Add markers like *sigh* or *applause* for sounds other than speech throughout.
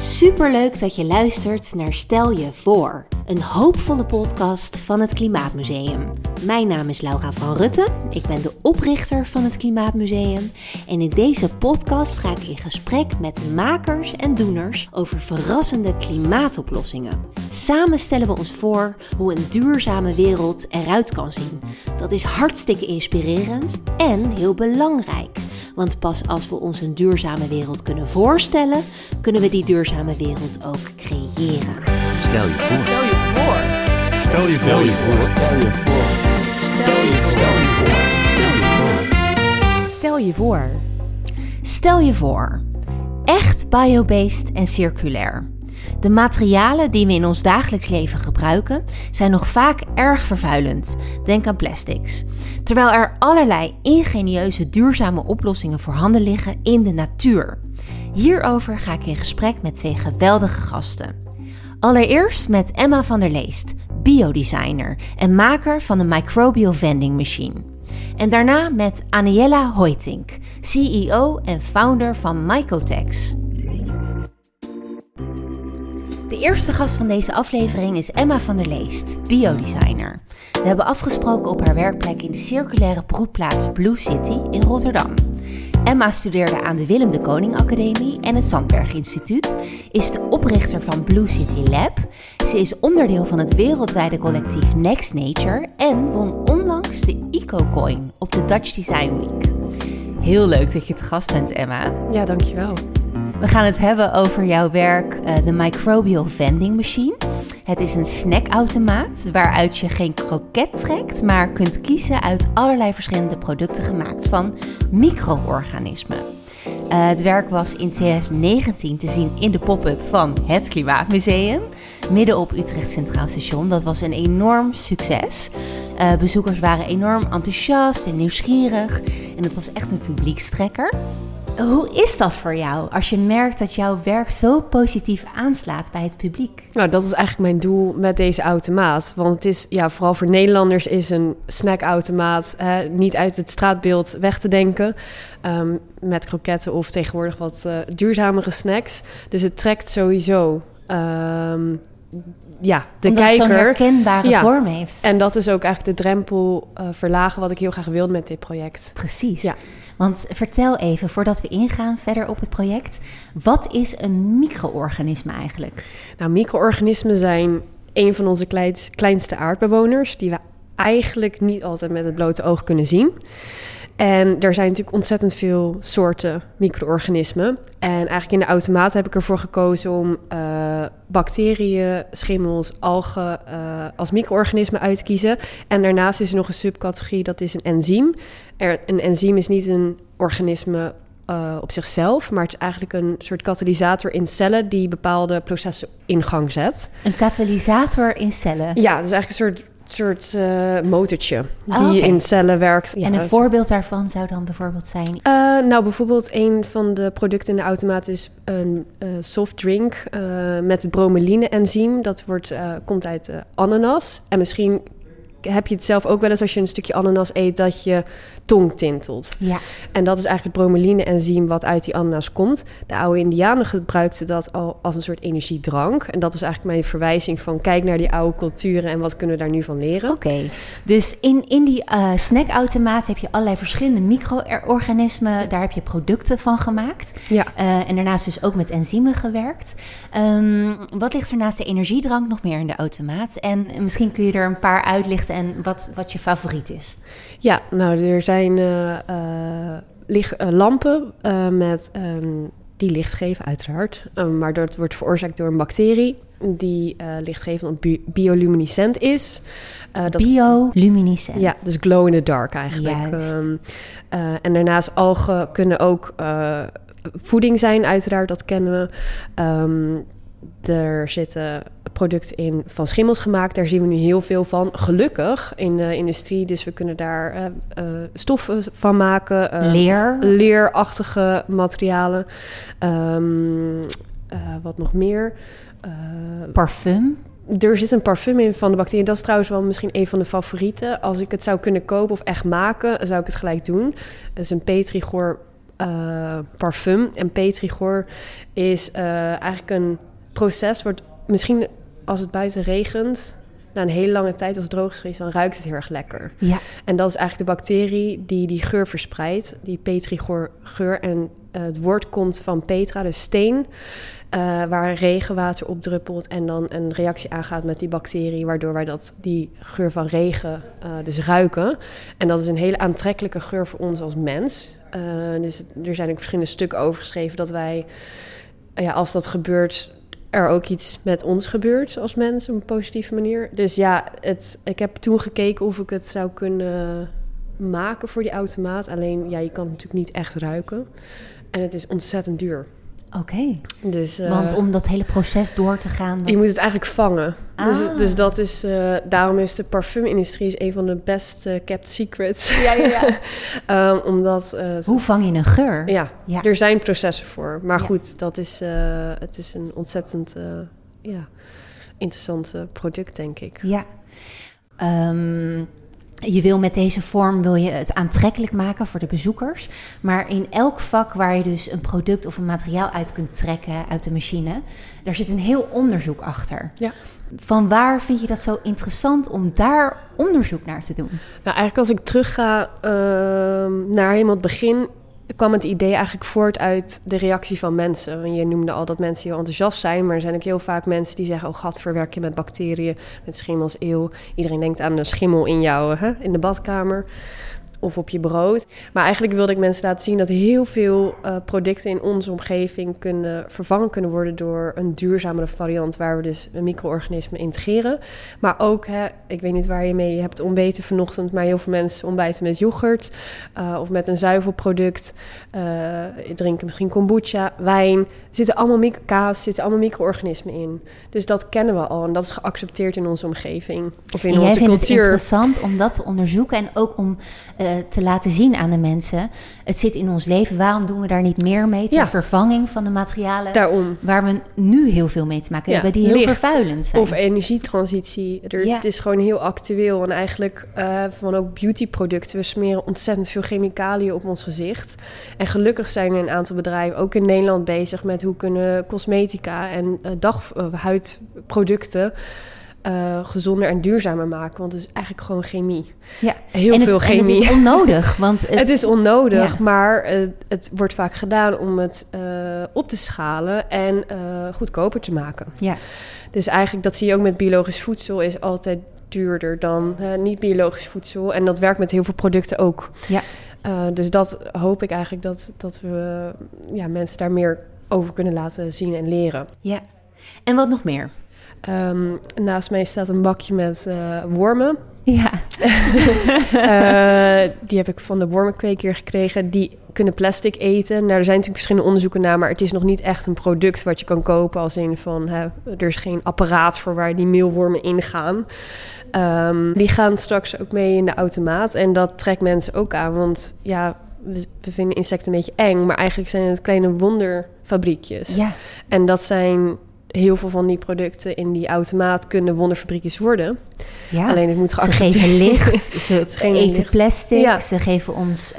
Superleuk dat je luistert naar Stel je voor, een hoopvolle podcast van het Klimaatmuseum. Mijn naam is Laura van Rutten, ik ben de oprichter van het Klimaatmuseum en in deze podcast ga ik in gesprek met makers en doeners over verrassende klimaatoplossingen. Samen stellen we ons voor hoe een duurzame wereld eruit kan zien. Dat is hartstikke inspirerend en heel belangrijk. Want pas als we ons een duurzame wereld kunnen voorstellen, kunnen we die duurzame wereld ook creëren. Stel je voor. Stel je voor. Stel je Stel je voor. Stel je voor. Stel je voor. Stel je voor. Stel je voor. Echt biobased en circulair. De materialen die we in ons dagelijks leven gebruiken zijn nog vaak erg vervuilend. Denk aan plastics. Terwijl er allerlei ingenieuze duurzame oplossingen voorhanden liggen in de natuur. Hierover ga ik in gesprek met twee geweldige gasten. Allereerst met Emma van der Leest, biodesigner en maker van de Microbial Vending Machine. En daarna met Aniella Hoytink, CEO en founder van Mycotex. De eerste gast van deze aflevering is Emma van der Leest, biodesigner. We hebben afgesproken op haar werkplek in de circulaire broedplaats Blue City in Rotterdam. Emma studeerde aan de Willem de Koning Academie en het Zandberg Instituut, is de oprichter van Blue City Lab. Ze is onderdeel van het wereldwijde collectief Next Nature en won onlangs de EcoCoin op de Dutch Design Week. Heel leuk dat je te gast bent, Emma. Ja, dankjewel. We gaan het hebben over jouw werk, eh, de Microbial Vending Machine. Het is een snackautomaat waaruit je geen kroket trekt, maar kunt kiezen uit allerlei verschillende producten gemaakt van micro-organismen. Eh, het werk was in 2019 te zien in de pop-up van het Klimaatmuseum, midden op Utrecht Centraal Station. Dat was een enorm succes. Eh, bezoekers waren enorm enthousiast en nieuwsgierig en het was echt een publiekstrekker. Hoe is dat voor jou als je merkt dat jouw werk zo positief aanslaat bij het publiek? Nou, dat is eigenlijk mijn doel met deze automaat. Want het is, ja, vooral voor Nederlanders is een snackautomaat eh, niet uit het straatbeeld weg te denken. Um, met kroketten of tegenwoordig wat uh, duurzamere snacks. Dus het trekt sowieso um, ja, de Omdat kijker. zo'n herkenbare Ja. vorm heeft. En dat is ook eigenlijk de drempel uh, verlagen wat ik heel graag wil met dit project. Precies. Ja. Want vertel even, voordat we ingaan verder op het project, wat is een micro-organisme eigenlijk? Nou, micro-organismen zijn een van onze kleins- kleinste aardbewoners, die we eigenlijk niet altijd met het blote oog kunnen zien. En er zijn natuurlijk ontzettend veel soorten micro-organismen. En eigenlijk in de automaat heb ik ervoor gekozen om uh, bacteriën, schimmels, algen uh, als micro-organismen uit te kiezen. En daarnaast is er nog een subcategorie, dat is een enzym. Er, een enzym is niet een organisme uh, op zichzelf, maar het is eigenlijk een soort katalysator in cellen die bepaalde processen in gang zet. Een katalysator in cellen? Ja, dat is eigenlijk een soort soort uh, motortje die Oh, okay. in cellen werkt. en een voorbeeld daarvan zou dan bijvoorbeeld zijn? Uh, nou, bijvoorbeeld een van de producten in de automaat is een uh, soft drink met het bromeline-enzym. Dat wordt, komt uit ananas. En misschien heb je het zelf ook wel eens als je een stukje ananas eet dat je tong tintelt. Ja. En dat is eigenlijk het bromeline-enzym wat uit die ananas komt. De oude indianen gebruikten dat al als een soort energiedrank. En dat is eigenlijk mijn verwijzing van kijk naar die oude culturen en wat kunnen we daar nu van leren. Oké, okay. dus in, in die uh, snackautomaat heb je allerlei verschillende micro-organismen. Daar heb je producten van gemaakt. Ja. Uh, en daarnaast dus ook met enzymen gewerkt. Um, wat ligt er naast de energiedrank nog meer in de automaat? En misschien kun je er een paar uitlichten en wat, wat je favoriet is. Ja, nou, er zijn uh, uh, uh, lampen met um, die licht geven, uiteraard. Um, maar dat wordt veroorzaakt door een bacterie die lichtgevend bi bioluminescent is. dat, bioluminescent? Ja, dus glow in the dark eigenlijk. Um, en daarnaast algen kunnen ook voeding zijn, uiteraard, dat kennen we. Um, er zitten producten in van schimmels gemaakt. Daar zien we nu heel veel van. Gelukkig in de industrie. Dus we kunnen daar uh, uh, stoffen van maken. Uh, Leer. Leerachtige materialen. Um, wat nog meer? Parfum. Er zit een parfum in van de bacteriën. Dat is trouwens wel misschien een van de favorieten. Als ik het zou kunnen kopen of echt maken, zou ik het gelijk doen. Het is een petrichor eh, parfum. En petrigor is eh, eigenlijk een proces... wordt misschien als het buiten regent... na een hele lange tijd als het droog is geweest... dan ruikt het heel erg lekker. Ja, En dat is eigenlijk de bacterie die die geur verspreidt, die petrigor geur. En eh, het woord komt van petra, dus steen, eh, waar regenwater op druppelt en dan een reactie aangaat met die bacterie, waardoor wij dat, die geur van regen eh, dus ruiken. En dat is een hele aantrekkelijke geur voor ons als mens. Dus er zijn ook verschillende stukken over geschreven dat wij, ja, als dat gebeurt, er ook iets met ons gebeurt als mens op een positieve manier. Dus ja, het, ik heb toen gekeken of ik het zou kunnen maken voor die automaat. Alleen, ja, je kan natuurlijk niet echt ruiken. En het is ontzettend duur. Oké. Dus, eh, Want om dat hele proces door te gaan... dat- je moet het eigenlijk vangen. Dus, Ah. dus dat is, eh, daarom is de parfumindustrie is een van de best eh, kept secrets. Ja, ja, ja. *laughs* Ehm, omdat, Hoe vang je een geur? ja, Ja. er zijn processen voor. Maar Ja. goed, dat is, het is een ontzettend ja, interessant product, denk ik. Ja. Ehm, je wil met deze vorm wil je het aantrekkelijk maken voor de bezoekers. Maar in elk vak waar je dus een product of een materiaal uit kunt trekken uit de machine, daar zit een heel onderzoek achter. Ja. Van waar vind je dat zo interessant om daar onderzoek naar te doen? Nou, eigenlijk als ik terugga ehm naar helemaal het begin, kwam het idee eigenlijk voort uit de reactie van mensen. Want je noemde al dat mensen heel enthousiast zijn, maar er zijn ook heel vaak mensen die zeggen: Oh, gat, verwerk je met bacteriën, met schimmels, eeuw. Iedereen denkt aan de schimmel in jou, hè, in de badkamer. Of op je brood. Maar eigenlijk wilde ik mensen laten zien dat heel veel eh, producten in onze omgeving kunnen vervangen kunnen worden door een duurzamere variant waar we dus een micro-organismen integreren. Maar ook, hè, ik weet niet waar je mee hebt ontbeten vanochtend, maar heel veel mensen ontbijten met yoghurt eh, of met een zuivelproduct. eh, drinken misschien kombucha, wijn. Er zitten allemaal micro kaas, er zitten allemaal micro-organismen in. Dus dat kennen we al en dat is geaccepteerd in onze omgeving of in en jij onze vindt het cultuur. interessant om dat te onderzoeken en ook om te laten zien aan de mensen: het zit in ons leven. Waarom doen we daar niet meer mee ter Ja. vervanging van de materialen Daarom. waar we nu heel veel mee te maken Ja, hebben, die heel licht. vervuilend zijn? Of energietransitie. Er, Ja. Het is gewoon heel actueel. En eigenlijk eh, van ook beautyproducten. We smeren ontzettend veel chemicaliën op ons gezicht. En gelukkig zijn er een aantal bedrijven, ook in Nederland, bezig met hoe kunnen cosmetica en eh dag, eh, eh, gezonder en duurzamer maken. Want het is eigenlijk gewoon chemie. ja. Heel en veel het, En chemie. het is onnodig, *laughs* want het, Het is onnodig, Ja. maar het wordt vaak gedaan om het eh, op te schalen en eh, goedkoper te maken. ja. Dus eigenlijk, dat zie je ook met biologisch voedsel, is altijd duurder dan niet-biologisch voedsel. En dat werkt met heel veel producten ook. Ja. Dus dat hoop ik eigenlijk dat, dat we ja, mensen daar meer over kunnen laten zien en leren. ja. En wat nog meer? Ehm, naast mij staat een bakje met eh, wormen. Ja, *laughs* Eh, *laughs* die heb ik van de wormenkweeker gekregen. Die kunnen plastic eten. Nou, er zijn natuurlijk verschillende onderzoeken naar, maar het is nog niet echt een product wat je kan kopen. Als in van, hè, er is geen apparaat voor waar die meelwormen in gaan. Ehm, die gaan straks ook mee in de automaat. En dat trekt mensen ook aan. Want ja, we, we vinden insecten een beetje eng. Maar eigenlijk zijn het kleine wonderfabriekjes. ja. En dat zijn heel veel van die producten in die automaat kunnen wonderfabriekjes worden. ja. Alleen het moet ze geaccepteerd geven *laughs* licht, ze geven eten licht. plastic, Ja. ze geven ons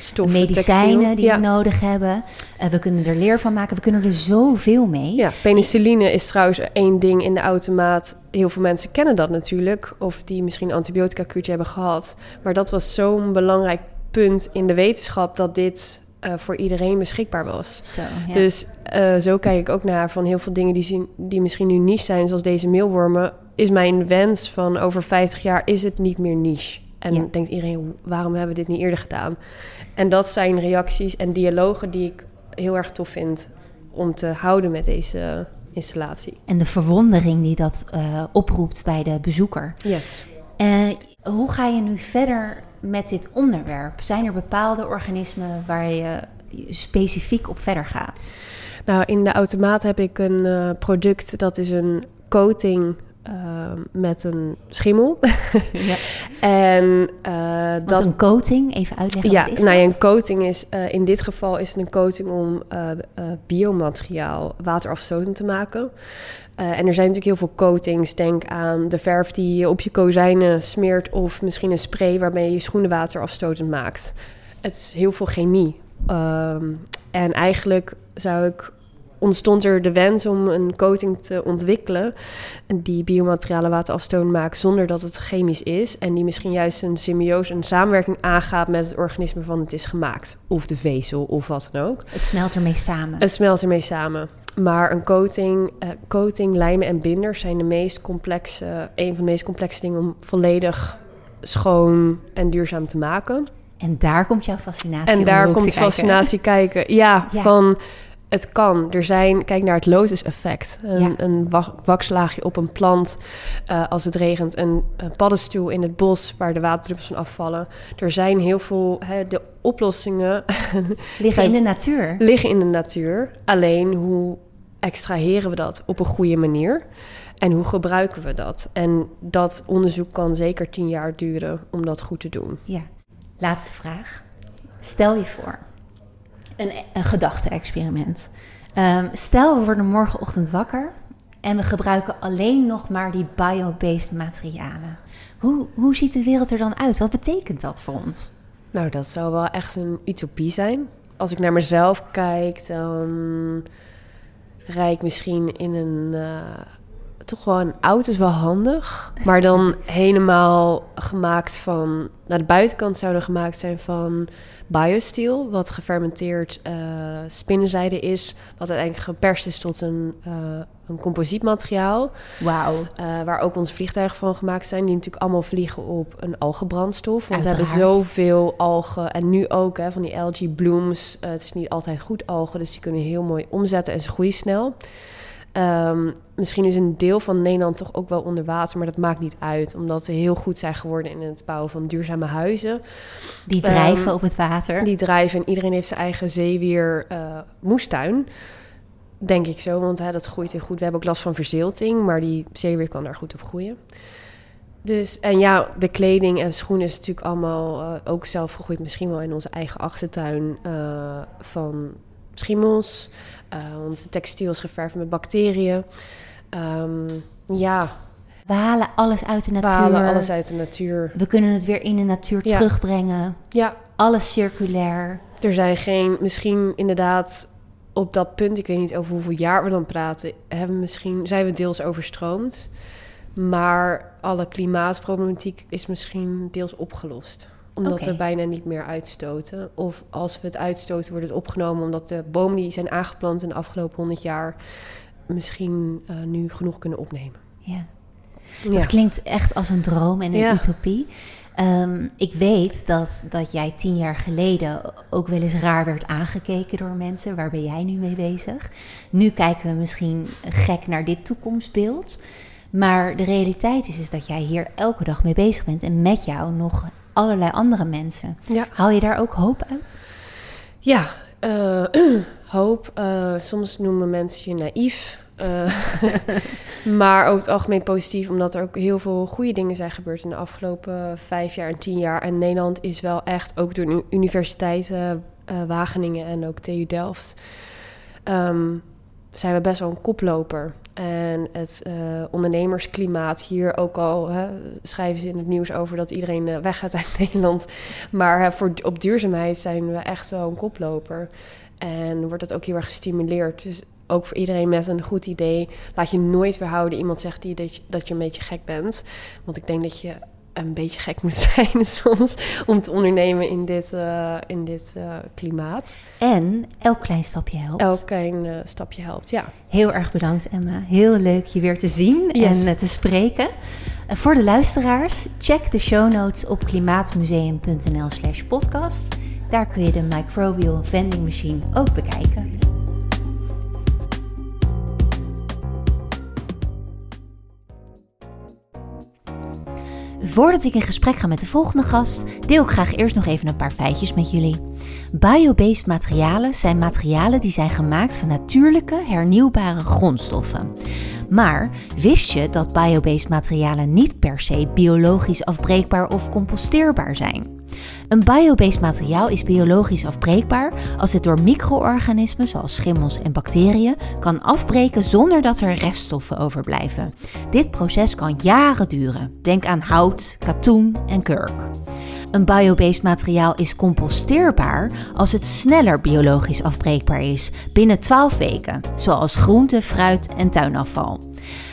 Stoffen, medicijnen textiel. die ja. we nodig hebben. Eh, we kunnen er leer van maken, we kunnen er zoveel mee. Ja, penicilline is trouwens één ding in de automaat. Heel veel mensen kennen dat natuurlijk, of die misschien een antibiotica-kuurtje hebben gehad. Maar dat was zo'n belangrijk punt in de wetenschap dat dit eh, voor iedereen beschikbaar was. Zo, ja. Dus eh, zo kijk ik ook naar van heel veel dingen die, zien, die misschien nu niche zijn, zoals deze meelwormen. Is mijn wens van over 50 jaar is het niet meer niche. En Ja. denkt iedereen, waarom hebben we dit niet eerder gedaan? En dat zijn reacties en dialogen die ik heel erg tof vind om te houden met deze installatie. En de verwondering die dat eh, oproept bij de bezoeker. Yes. Eh, hoe ga je nu verder met dit onderwerp? Zijn er bepaalde organismen waar je specifiek op verder gaat? Nou, in de automaat heb ik een eh, product dat is een coating eh, met een schimmel. *laughs* Ja. en eh, Dat een coating, even uitleggen Ja, wat is nou ja, een coating is uh, in dit geval is het een coating om biomateriaal waterafstotend te maken. Uh, en er zijn natuurlijk heel veel coatings. Denk aan de verf die je op je kozijnen smeert, of misschien een spray waarmee je schoenen waterafstotend maakt. Het is heel veel chemie. Ehm, en eigenlijk zou ik ontstond er de wens om een coating te ontwikkelen die biomaterialen waterafstoot maakt zonder dat het chemisch is en die misschien juist een symbiose, een samenwerking aangaat met het organisme van het is gemaakt of de vezel of wat dan ook. Het smelt ermee samen. Het smelt ermee samen. Maar een coating, uh, coating, lijmen en binders zijn de meest complexe, een van de meest complexe dingen om volledig schoon en duurzaam te maken. En daar komt jouw fascinatie En daar komt fascinatie kijken. Ja, ja, van het kan. Er zijn, kijk naar het lotus-effect. Een, een wakslaagje op een plant uh, als het regent. Een, een, paddenstoel in het bos waar de waterdruppels van afvallen. Er zijn heel veel, hè, de oplossingen... *laughs* liggen in de natuur. Liggen in de natuur. Alleen hoe extraheren we dat op een goede manier? En hoe gebruiken we dat? En dat onderzoek kan zeker tien jaar duren om dat goed te doen. Ja. Laatste vraag. Stel je voor, een, een gedachte-experiment. Um, stel, we worden morgenochtend wakker en we gebruiken alleen nog maar die bio-based materialen. Hoe, hoe ziet de wereld er dan uit? Wat betekent dat voor ons? Nou, dat zou wel echt een utopie zijn. Als ik naar mezelf kijk, dan rijd ik misschien in een. Uh, toch een auto is wel handig. Maar dan helemaal gemaakt van. Naar de buitenkant zouden gemaakt zijn van biosteel, wat gefermenteerd uh, spinnenzijde is, wat uiteindelijk geperst is tot een, uh, een composietmateriaal. Wauw. Uh, waar ook onze vliegtuigen van gemaakt zijn, die natuurlijk allemaal vliegen op een algenbrandstof. Want we hebben zoveel algen en nu ook hè, van die algae blooms. het is niet altijd goed algen, dus die kunnen heel mooi omzetten en ze groeien snel. Um, misschien is een deel van Nederland toch ook wel onder water, maar dat maakt niet uit, omdat ze heel goed zijn geworden in het bouwen van duurzame huizen. Die drijven um, op het water. Die drijven en iedereen heeft zijn eigen zeewier uh, moestuin. Denk ik zo, want hè, dat groeit heel goed. We hebben ook last van verzilting, maar die zeewier kan daar goed op groeien. Dus, en ja, de kleding en schoenen is natuurlijk allemaal uh, ook zelf gegroeid. Misschien wel in onze eigen achtertuin uh, van schimmels. Uh, onze textiel is geverfd met bacteriën. Um, ja. We halen alles uit de natuur. We halen alles uit de natuur. We kunnen het weer in de natuur ja. terugbrengen. Ja. Alles circulair. Er zijn geen, misschien inderdaad op dat punt, ik weet niet over hoeveel jaar we dan praten, hebben misschien, zijn we deels overstroomd. Maar alle klimaatproblematiek is misschien deels opgelost omdat okay. we bijna niet meer uitstoten. Of als we het uitstoten, wordt het opgenomen omdat de bomen die zijn aangeplant in de afgelopen 100 jaar misschien uh, nu genoeg kunnen opnemen. Ja. ja. Dat klinkt echt als een droom en een ja. utopie. Um, ik weet dat, dat jij tien jaar geleden ook wel eens raar werd aangekeken door mensen. Waar ben jij nu mee bezig? Nu kijken we misschien gek naar dit toekomstbeeld. Maar de realiteit is, is dat jij hier elke dag mee bezig bent en met jou nog allerlei andere mensen. Ja. Haal je daar ook hoop uit? Ja, uh, *clears throat* hoop. Uh, soms noemen mensen je naïef. Uh, *laughs* maar over het algemeen positief, omdat er ook heel veel goede dingen zijn gebeurd in de afgelopen vijf jaar en tien jaar. En Nederland is wel echt, ook door de universiteiten Wageningen en ook TU Delft, um, zijn we best wel een koploper. En het uh, ondernemersklimaat hier ook al hè, schrijven ze in het nieuws over dat iedereen uh, weggaat uit *laughs* Nederland. Maar uh, voor, op duurzaamheid zijn we echt wel een koploper. En wordt dat ook heel erg gestimuleerd. Dus ook voor iedereen met een goed idee. Laat je nooit weerhouden. Iemand zegt die, dat, je, dat je een beetje gek bent. Want ik denk dat je een beetje gek moet *laughs* zijn soms om te ondernemen in dit, uh, in dit uh, klimaat. En elk klein stapje helpt. Elk klein uh, stapje helpt, ja. Heel erg bedankt Emma. Heel leuk je weer te zien yes. en te spreken. voor de luisteraars, check de show notes op klimaatmuseum.nl slash podcast. Daar kun je de Microbial Vending Machine ook bekijken. Voordat ik in gesprek ga met de volgende gast, deel ik graag eerst nog even een paar feitjes met jullie. Biobased materialen zijn materialen die zijn gemaakt van natuurlijke, hernieuwbare grondstoffen. Maar wist je dat biobased materialen niet per se biologisch afbreekbaar of composteerbaar zijn? Een biobased materiaal is biologisch afbreekbaar als het door micro-organismen zoals schimmels en bacteriën kan afbreken zonder dat er reststoffen overblijven. Dit proces kan jaren duren. Denk aan hout, katoen en kurk. Een biobased materiaal is composteerbaar als het sneller biologisch afbreekbaar is, binnen 12 weken, zoals groente, fruit en tuinafval.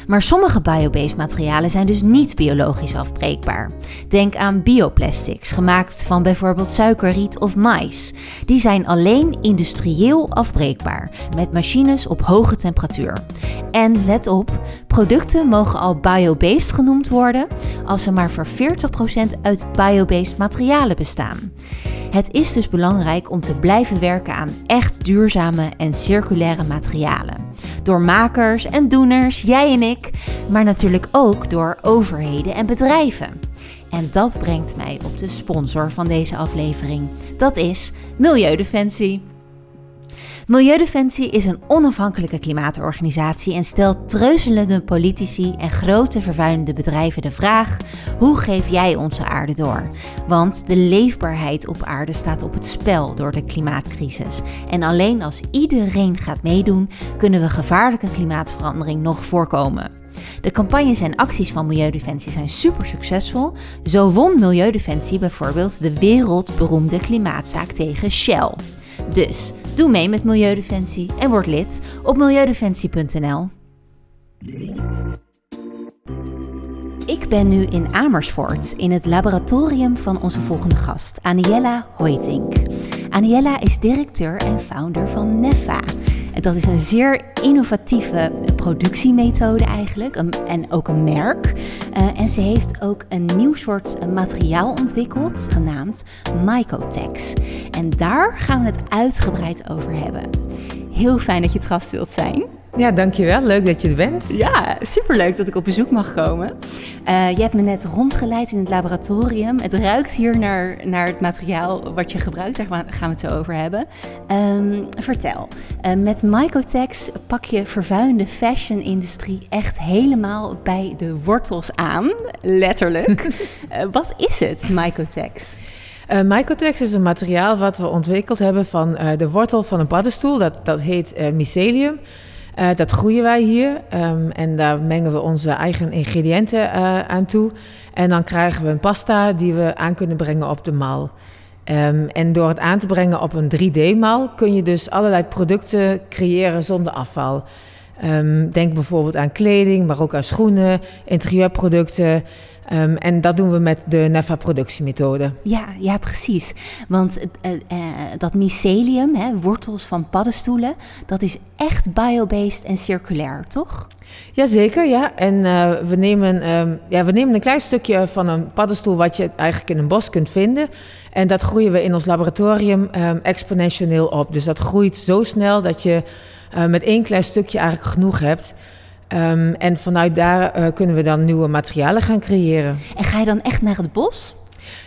Maar sommige biobased materialen zijn dus niet biologisch afbreekbaar. Denk aan bioplastics, gemaakt van bijvoorbeeld suikerriet of mais. Die zijn alleen industrieel afbreekbaar, met machines op hoge temperatuur. En let op, producten mogen al biobased genoemd worden als ze maar voor 40% uit biobased materialen bestaan. Het is dus belangrijk om te blijven werken aan echt duurzame en circulaire materialen. Door makers en doeners, jij en ik, maar natuurlijk ook door overheden en bedrijven. En dat brengt mij op de sponsor van deze aflevering. Dat is Milieudefensie. Milieudefensie is een onafhankelijke klimaatorganisatie en stelt treuzelende politici en grote vervuilende bedrijven de vraag: hoe geef jij onze aarde door? Want de leefbaarheid op aarde staat op het spel door de klimaatcrisis. En alleen als iedereen gaat meedoen, kunnen we gevaarlijke klimaatverandering nog voorkomen. De campagnes en acties van Milieudefensie zijn super succesvol. Zo won Milieudefensie bijvoorbeeld de wereldberoemde klimaatzaak tegen Shell. Dus doe mee met Milieudefensie en word lid op milieudefensie.nl. Ik ben nu in Amersfoort in het laboratorium van onze volgende gast, Aniella Hoytink. Aniella is directeur en founder van Neffa. Dat is een zeer innovatieve productiemethode eigenlijk en ook een merk. Uh, en ze heeft ook een nieuw soort materiaal ontwikkeld genaamd Mycotex. En daar gaan we het uitgebreid over hebben. Heel fijn dat je het gast wilt zijn. Ja, dankjewel. Leuk dat je er bent. Ja, superleuk dat ik op bezoek mag komen. Uh, je hebt me net rondgeleid in het laboratorium. Het ruikt hier naar, naar het materiaal wat je gebruikt. Daar gaan we het zo over hebben. Um, vertel, uh, met Mycotex pak je vervuilende fashion-industrie echt helemaal bij de wortels aan. Letterlijk. uh, *laughs* wat is het, Mycotex? Uh, Mycotex is een materiaal wat we ontwikkeld hebben van de wortel van een paddenstoel. Dat, dat heet mycelium. Uh, dat groeien wij hier um, en daar mengen we onze eigen ingrediënten uh, aan toe. En dan krijgen we een pasta die we aan kunnen brengen op de mal. Um, en door het aan te brengen op een 3D-mal kun je dus allerlei producten creëren zonder afval. Um, denk bijvoorbeeld aan kleding, maar ook aan schoenen, interieurproducten. Um, en dat doen we met de NEFA-productiemethode. Ja, ja, precies. Want uh, uh, dat mycelium, hè, wortels van paddenstoelen, dat is echt biobased en circulair, toch? Jazeker, ja. En uh, we, nemen, um, ja, we nemen een klein stukje van een paddenstoel wat je eigenlijk in een bos kunt vinden. En dat groeien we in ons laboratorium um, exponentieel op. Dus dat groeit zo snel dat je met één klein stukje eigenlijk genoeg hebt. Um, en vanuit daar uh, kunnen we dan nieuwe materialen gaan creëren. En ga je dan echt naar het bos?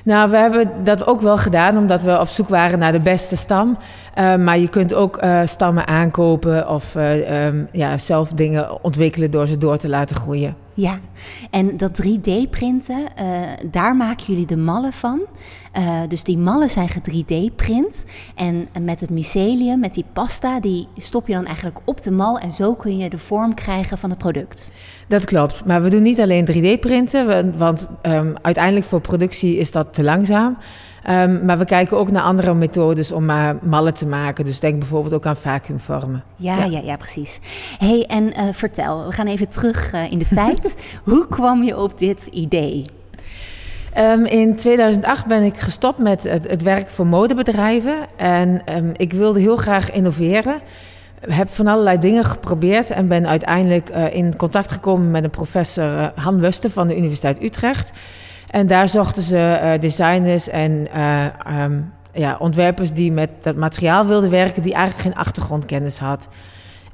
Nou, we hebben dat ook wel gedaan, omdat we op zoek waren naar de beste stam. Uh, maar je kunt ook uh, stammen aankopen of um, ja, zelf dingen ontwikkelen door ze door te laten groeien. Ja, en dat 3D-printen, uh, daar maken jullie de mallen van. Dus die mallen zijn ge-3D-print. En met het mycelium, met die pasta, die stop je dan eigenlijk op de mal. En zo kun je de vorm krijgen van het product. Dat klopt, maar we doen niet alleen 3D-printen, want um, uiteindelijk voor productie is dat te langzaam. Um, maar we kijken ook naar andere methodes om uh, mallen te maken. Dus denk bijvoorbeeld ook aan vacuümvormen. Ja, ja, ja, ja, precies. hey, en uh, vertel, we gaan even terug uh, in de *laughs* tijd. Hoe kwam je op dit idee? Um, in 2008 ben ik gestopt met het, het werk voor modebedrijven. En um, ik wilde heel graag innoveren. Heb van allerlei dingen geprobeerd en ben uiteindelijk uh, in contact gekomen met een professor uh, Han Wusten van de Universiteit Utrecht. En daar zochten ze uh, designers en um, ja, ontwerpers die met dat materiaal wilden werken, die eigenlijk geen achtergrondkennis had.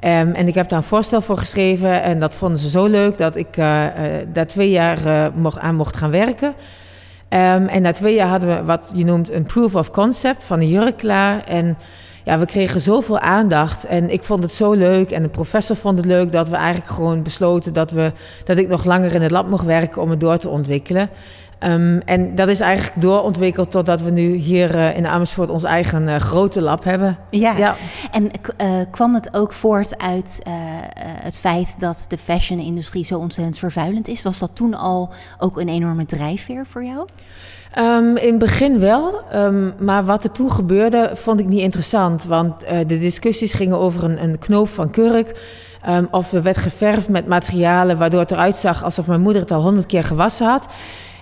Um, en ik heb daar een voorstel voor geschreven en dat vonden ze zo leuk dat ik uh, daar twee jaar mocht, aan mocht gaan werken. Um, en na twee jaar hadden we wat je noemt een proof of concept van een jurk klaar. En ja, we kregen zoveel aandacht en ik vond het zo leuk en de professor vond het leuk dat we eigenlijk gewoon besloten dat, we, dat ik nog langer in het lab mocht werken om het door te ontwikkelen. Ehm, en dat is eigenlijk doorontwikkeld totdat we nu hier uh, in Amersfoort ons eigen uh, grote lab hebben. Ja, ja. en uh, kwam het ook voort uit het feit dat de fashion-industrie zo ontzettend vervuilend is? Was dat toen al ook een enorme drijfveer voor jou? Um, in het begin wel, um, maar wat er toen gebeurde vond ik niet interessant. Want de discussies gingen over een, een knoop van kurk. Of er werd geverfd met materialen waardoor het eruit zag alsof mijn moeder het al honderd keer gewassen had.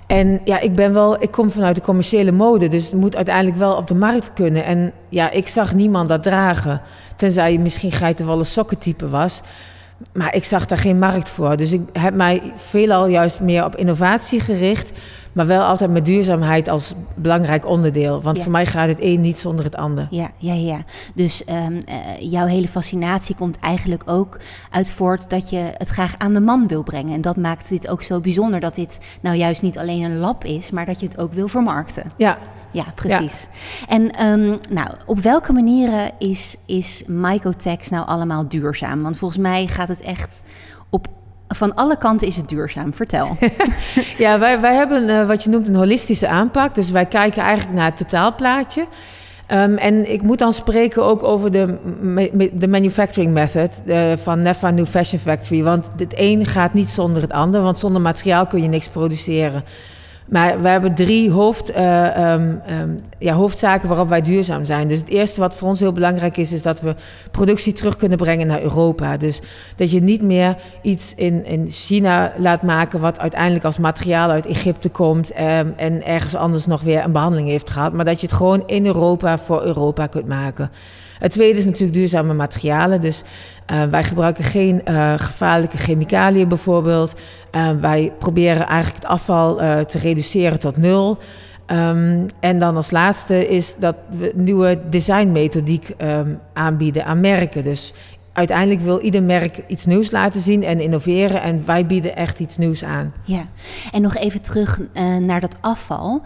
En ja, ik ben wel, ik kom vanuit de commerciële mode, dus het moet uiteindelijk wel op de markt kunnen. En ja, ik zag niemand dat dragen. Tenzij je misschien geitenwolle sokkentype was. Maar ik zag daar geen markt voor. Dus ik heb mij veelal juist meer op innovatie gericht. Maar wel altijd met duurzaamheid als belangrijk onderdeel. Want voor mij gaat het een niet zonder het ander. Ja, ja, ja. Dus um, uh, jouw hele fascinatie komt eigenlijk ook uit voort dat je het graag aan de man wil brengen. En dat maakt dit ook zo bijzonder dat dit nou juist niet alleen een lab is, maar dat je het ook wil vermarkten. Ja, ja, precies. En um, nou, op welke manieren is, is Mycotex nou allemaal duurzaam? Want volgens mij gaat het echt op van alle kanten is het duurzaam. Vertel. *laughs* *laughs* ja, wij, wij hebben uh, wat je noemt een holistische aanpak. Dus wij kijken eigenlijk naar het totaalplaatje. Um, en ik moet dan spreken ook over de, de manufacturing method uh, van Nefa New Fashion Factory. Want het een gaat niet zonder het ander, want zonder materiaal kun je niks produceren. Maar we hebben drie hoofd, uh, um, um, ja, hoofdzaken waarop wij duurzaam zijn. Dus het eerste wat voor ons heel belangrijk is, is dat we productie terug kunnen brengen naar Europa. Dus dat je niet meer iets in, in China laat maken wat uiteindelijk als materiaal uit Egypte komt um, en ergens anders nog weer een behandeling heeft gehad. Maar dat je het gewoon in Europa voor Europa kunt maken. Het tweede is natuurlijk duurzame materialen. Dus uh, wij gebruiken geen uh, gevaarlijke chemicaliën bijvoorbeeld. Uh, wij proberen eigenlijk het afval te reduceren tot nul. Um, en dan als laatste is dat we nieuwe designmethodiek um, aanbieden aan merken. Dus uiteindelijk wil ieder merk iets nieuws laten zien en innoveren. En wij bieden echt iets nieuws aan. Ja, en nog even terug uh, naar dat afval.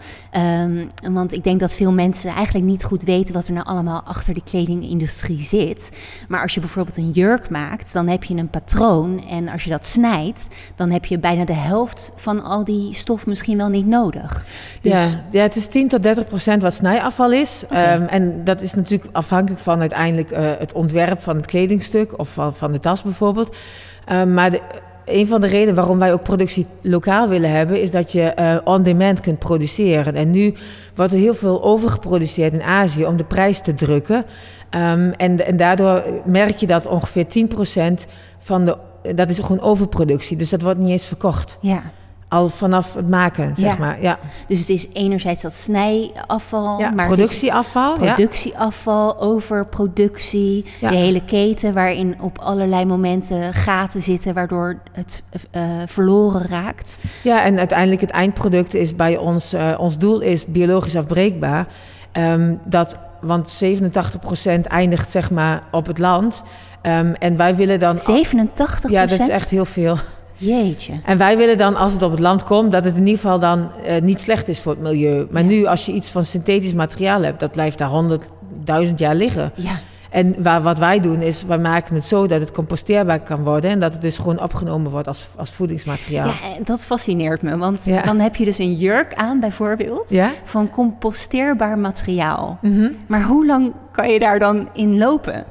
Um, want ik denk dat veel mensen eigenlijk niet goed weten wat er nou allemaal achter de kledingindustrie zit. Maar als je bijvoorbeeld een jurk maakt, dan heb je een patroon. En als je dat snijdt, dan heb je bijna de helft van al die stof misschien wel niet nodig. Dus... Ja, ja, het is 10 tot 30 procent wat snijafval is. Okay. Um, en dat is natuurlijk afhankelijk van uiteindelijk uh, het ontwerp van het kledingstuk of van, van de tas bijvoorbeeld. Uh, maar een van de redenen waarom wij ook productie lokaal willen hebben, is dat je uh, on-demand kunt produceren. En nu wordt er heel veel overgeproduceerd in Azië om de prijs te drukken. Um, en, en daardoor merk je dat ongeveer 10% van de. Dat is gewoon overproductie, dus dat wordt niet eens verkocht. Ja al vanaf het maken, zeg ja. maar. Ja. Dus het is enerzijds dat snijafval, ja, maar productieafval, productieafval, overproductie, de hele keten waarin op allerlei momenten gaten zitten waardoor het uh, verloren raakt. Ja, en uiteindelijk het eindproduct is bij ons, uh, ons doel is biologisch afbreekbaar. Um, dat, want 87% eindigt zeg maar op het land. Um, en wij willen dan... 87%? Ja, dat is echt heel veel. Jeetje. En wij willen dan, als het op het land komt, dat het in ieder geval dan uh, niet slecht is voor het milieu. Maar ja. nu, als je iets van synthetisch materiaal hebt, dat blijft daar honderdduizend jaar liggen. Ja. En waar, wat wij doen is, wij maken het zo dat het composteerbaar kan worden. En dat het dus gewoon opgenomen wordt als, als voedingsmateriaal. Ja, dat fascineert me. Want ja. dan heb je dus een jurk aan, bijvoorbeeld, ja? van composteerbaar materiaal. Mm -hmm. Maar hoe lang kan je daar dan in lopen?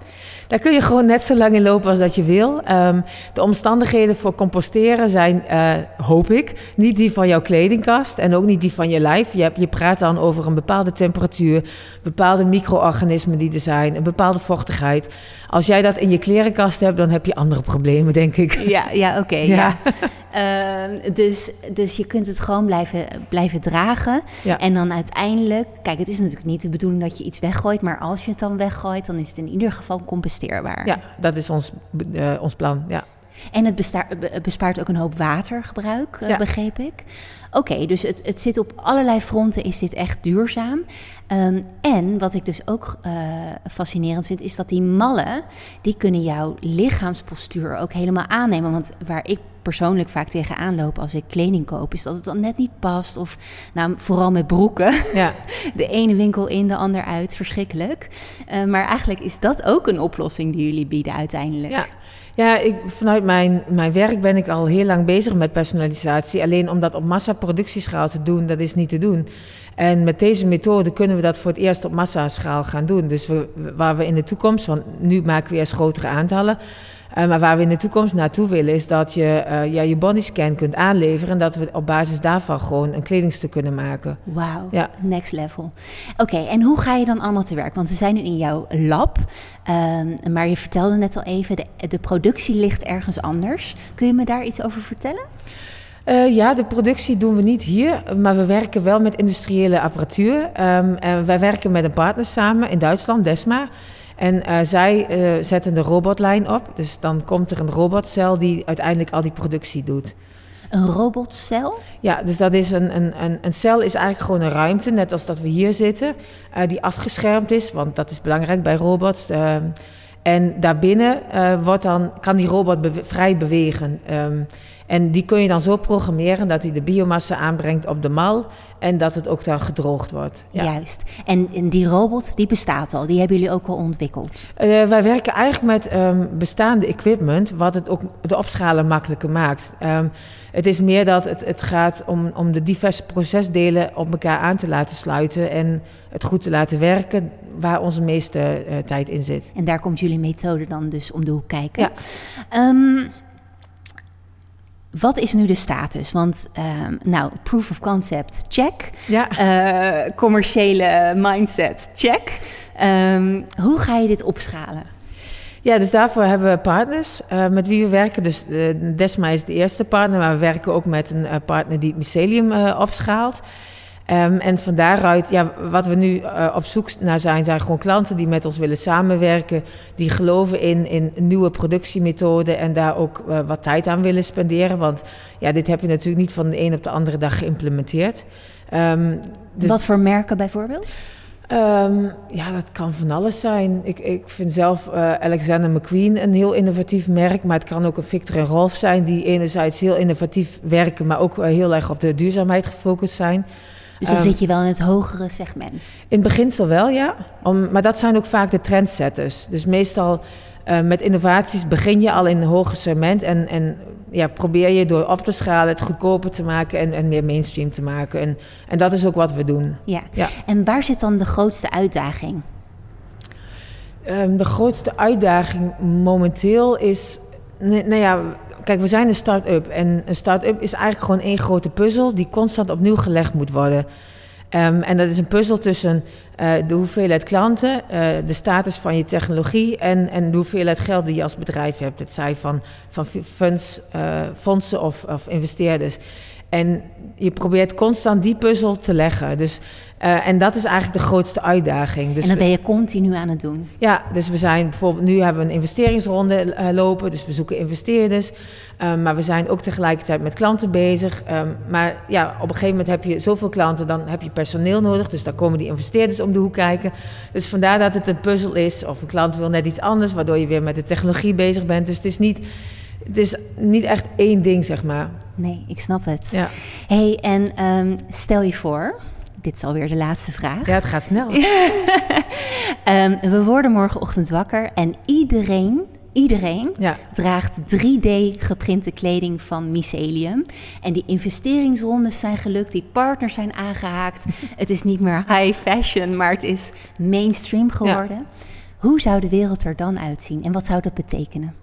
Daar kun je gewoon net zo lang in lopen als dat je wil. Um, de omstandigheden voor composteren zijn, uh, hoop ik, niet die van jouw kledingkast en ook niet die van je lijf. Je, hebt, je praat dan over een bepaalde temperatuur, bepaalde micro-organismen die er zijn, een bepaalde vochtigheid. Als jij dat in je klerenkast hebt, dan heb je andere problemen, denk ik. Ja, ja oké. Okay, ja. ja. uh, *laughs* dus, dus je kunt het gewoon blijven, blijven dragen. Ja. En dan uiteindelijk, kijk, het is natuurlijk niet de bedoeling dat je iets weggooit, maar als je het dan weggooit, dan is het in ieder geval composteerbaar. Ja, dat is ons, uh, ons plan. Ja. En het bespaart ook een hoop watergebruik, Ja. begreep ik. Oké, dus het, het zit op allerlei fronten, is dit echt duurzaam. Um, en wat ik dus ook uh, fascinerend vind, is dat die mallen, die kunnen jouw lichaamspostuur ook helemaal aannemen. Want waar ik persoonlijk vaak tegenaan loop als ik kleding koop, is dat het dan net niet past. Of nou, vooral met broeken. Ja. *laughs* De ene winkel in, de ander uit. Verschrikkelijk. Uh, maar eigenlijk is dat ook een oplossing die jullie bieden uiteindelijk. Ja. Ja, ik, vanuit mijn, mijn werk ben ik al heel lang bezig met personalisatie. Alleen om dat op massaproductieschaal te doen, dat is niet te doen. En met deze methode kunnen we dat voor het eerst op massaschaal gaan doen. Dus we, waar we in de toekomst, want nu maken we eerst grotere aantallen. Uh, maar waar we in de toekomst naartoe willen, is dat je uh, ja, je bodyscan kunt aanleveren. En dat we op basis daarvan gewoon een kledingstuk kunnen maken. Wauw, ja. next level. Oké, okay, en hoe ga je dan allemaal te werk? Want we zijn nu in jouw lab. Uh, maar je vertelde net al even, de, de productie ligt ergens anders. Kun je me daar iets over vertellen? Uh, ja, de productie doen we niet hier, maar we werken wel met industriële apparatuur. Um, en wij werken met een partner samen in Duitsland, Desma. En uh, zij uh, zetten de robotlijn op. Dus dan komt er een robotcel die uiteindelijk al die productie doet. Een robotcel? Ja, dus dat is een, een, een, een cel is eigenlijk gewoon een ruimte, net als dat we hier zitten, uh, die afgeschermd is, want dat is belangrijk bij robots. Ehm, en daarbinnen wordt dan, kan die robot be vrij bewegen. Um, en die kun je dan zo programmeren dat hij de biomassa aanbrengt op de mal en dat het ook dan gedroogd wordt. Ja. Juist. En, en, die robot, die bestaat al, die hebben jullie ook al ontwikkeld? Uh, wij werken eigenlijk met um, bestaande equipment, wat het ook de opschalen makkelijker maakt. Um, het is meer dat het, het gaat om, om de diverse procesdelen op elkaar aan te laten sluiten en het goed te laten werken, waar onze meeste uh, tijd in zit. En daar komt jullie methode dan dus om de hoek kijken. Ja. Um, wat is nu de status? Want, um, nou, proof of concept, check. Ja. Uh, commerciële mindset, check. Um, hoe ga je dit opschalen? Ja, dus daarvoor hebben we partners uh, met wie we werken. Dus uh, Desma is de eerste partner, maar we werken ook met een partner die het mycelium opschaalt. Um, en van daaruit, ja, wat we nu uh, op zoek naar zijn, zijn gewoon klanten die met ons willen samenwerken, die geloven in, in nieuwe productiemethoden en daar ook uh, wat tijd aan willen spenderen. Want ja, dit heb je natuurlijk niet van de een op de andere dag geïmplementeerd. Um, dus wat voor merken bijvoorbeeld? Um, ja, dat kan van alles zijn. Ik, ik vind zelf uh, Alexander McQueen een heel innovatief merk. Maar het kan ook een Victor en Rolf zijn, die enerzijds heel innovatief werken, maar ook heel erg op de duurzaamheid gefocust zijn. Dus dan um, zit je wel in het hogere segment. In het beginsel wel, ja. Om, maar dat zijn ook vaak de trendsetters. Dus meestal uh, met innovaties begin je al in een hoger segment. En, en ja, probeer je door op te schalen het goedkoper te maken en, en meer mainstream te maken. En, en dat is ook wat we doen. Ja. ja. En waar zit dan de grootste uitdaging? Um, de grootste uitdaging momenteel is. Nou ja, Kijk, we zijn een start-up. En een start-up is eigenlijk gewoon één grote puzzel die constant opnieuw gelegd moet worden. Um, en dat is een puzzel tussen uh, de hoeveelheid klanten, uh, de status van je technologie en, en de hoeveelheid geld die je als bedrijf hebt. Het zij van, van funds, uh, fondsen of, of investeerders. En je probeert constant die puzzel te leggen. Dus, uh, en dat is eigenlijk de grootste uitdaging. Dus en dat ben je continu aan het doen? Ja, dus we zijn bijvoorbeeld, nu hebben we een investeringsronde uh, lopen, dus we zoeken investeerders. Um, maar we zijn ook tegelijkertijd met klanten bezig. Um, maar ja, op een gegeven moment heb je zoveel klanten, dan heb je personeel nodig. Dus dan komen die investeerders om de hoek kijken. Dus vandaar dat het een puzzel is. Of een klant wil net iets anders, waardoor je weer met de technologie bezig bent. Dus het is niet het is niet echt één ding, zeg maar. Nee, ik snap het. Ja. hey, en um, stel je voor, dit is alweer de laatste vraag. Ja, het gaat snel. um, *laughs* we worden morgenochtend wakker en iedereen, iedereen ja. draagt 3D geprinte kleding van Mycelium. En die investeringsrondes zijn gelukt, die partners zijn aangehaakt. *laughs* het is niet meer high fashion, maar het is mainstream geworden. Ja. Hoe zou de wereld er dan uitzien en wat zou dat betekenen?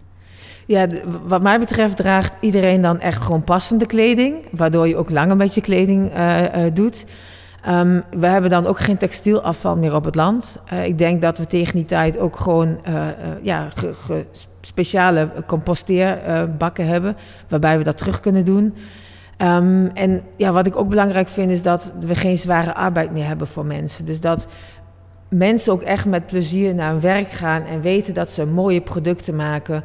Ja, wat mij betreft draagt iedereen dan echt gewoon passende kleding, waardoor je ook langer met je kleding uh, uh, doet. Um, we hebben dan ook geen textielafval meer op het land. Uh, ik denk dat we tegen die tijd ook gewoon ja, speciale composteerbakken hebben, waarbij we dat terug kunnen doen. Um, en ja, wat ik ook belangrijk vind is dat we geen zware arbeid meer hebben voor mensen. Dus dat mensen ook echt met plezier naar werk gaan en weten dat ze mooie producten maken.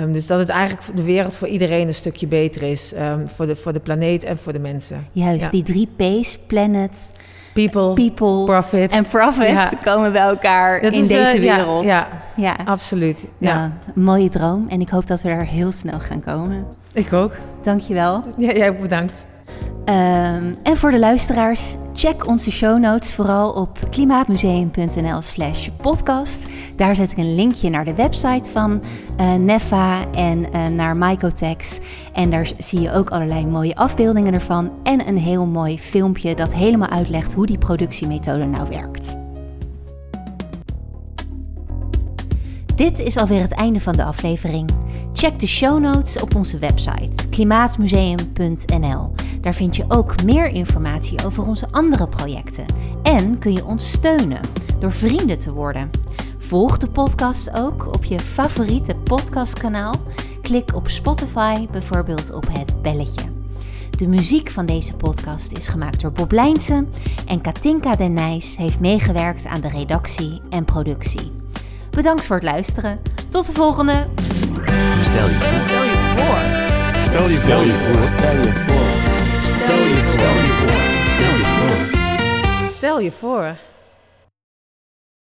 Um, dus dat het eigenlijk de wereld voor iedereen een stukje beter is. Um, voor, de, voor de planeet en voor de mensen. Juist, ja. die drie P's, planet, people, people profit. en profit, ja. komen bij elkaar dat in is, deze uh, wereld. Ja, ja, absoluut. Ja. Nou, een mooie droom en ik hoop dat we daar heel snel gaan komen. Ik ook. Dankjewel. Ja, jij bedankt. Ehm, en voor de luisteraars, check onze show notes vooral op klimaatmuseum.nl slash podcast. Daar zet ik een linkje naar de website van uh, en uh, naar Mycotex. En daar zie je ook allerlei mooie afbeeldingen ervan en een heel mooi filmpje dat helemaal uitlegt hoe die productiemethode nou werkt. Dit is alweer het einde van de aflevering. Check de show notes op onze website klimaatmuseum.nl. Daar vind je ook meer informatie over onze andere projecten. En kun je ons steunen door vrienden te worden. Volg de podcast ook op je favoriete podcastkanaal. Klik op Spotify bijvoorbeeld op het belletje. De muziek van deze podcast is gemaakt door Bob Lijnsen en Katinka Den Nijs heeft meegewerkt aan de redactie en productie. Bedankt voor het luisteren. Tot de volgende! Stelje. Stel four. voor. Stel four. Stel je voor. Stel je four.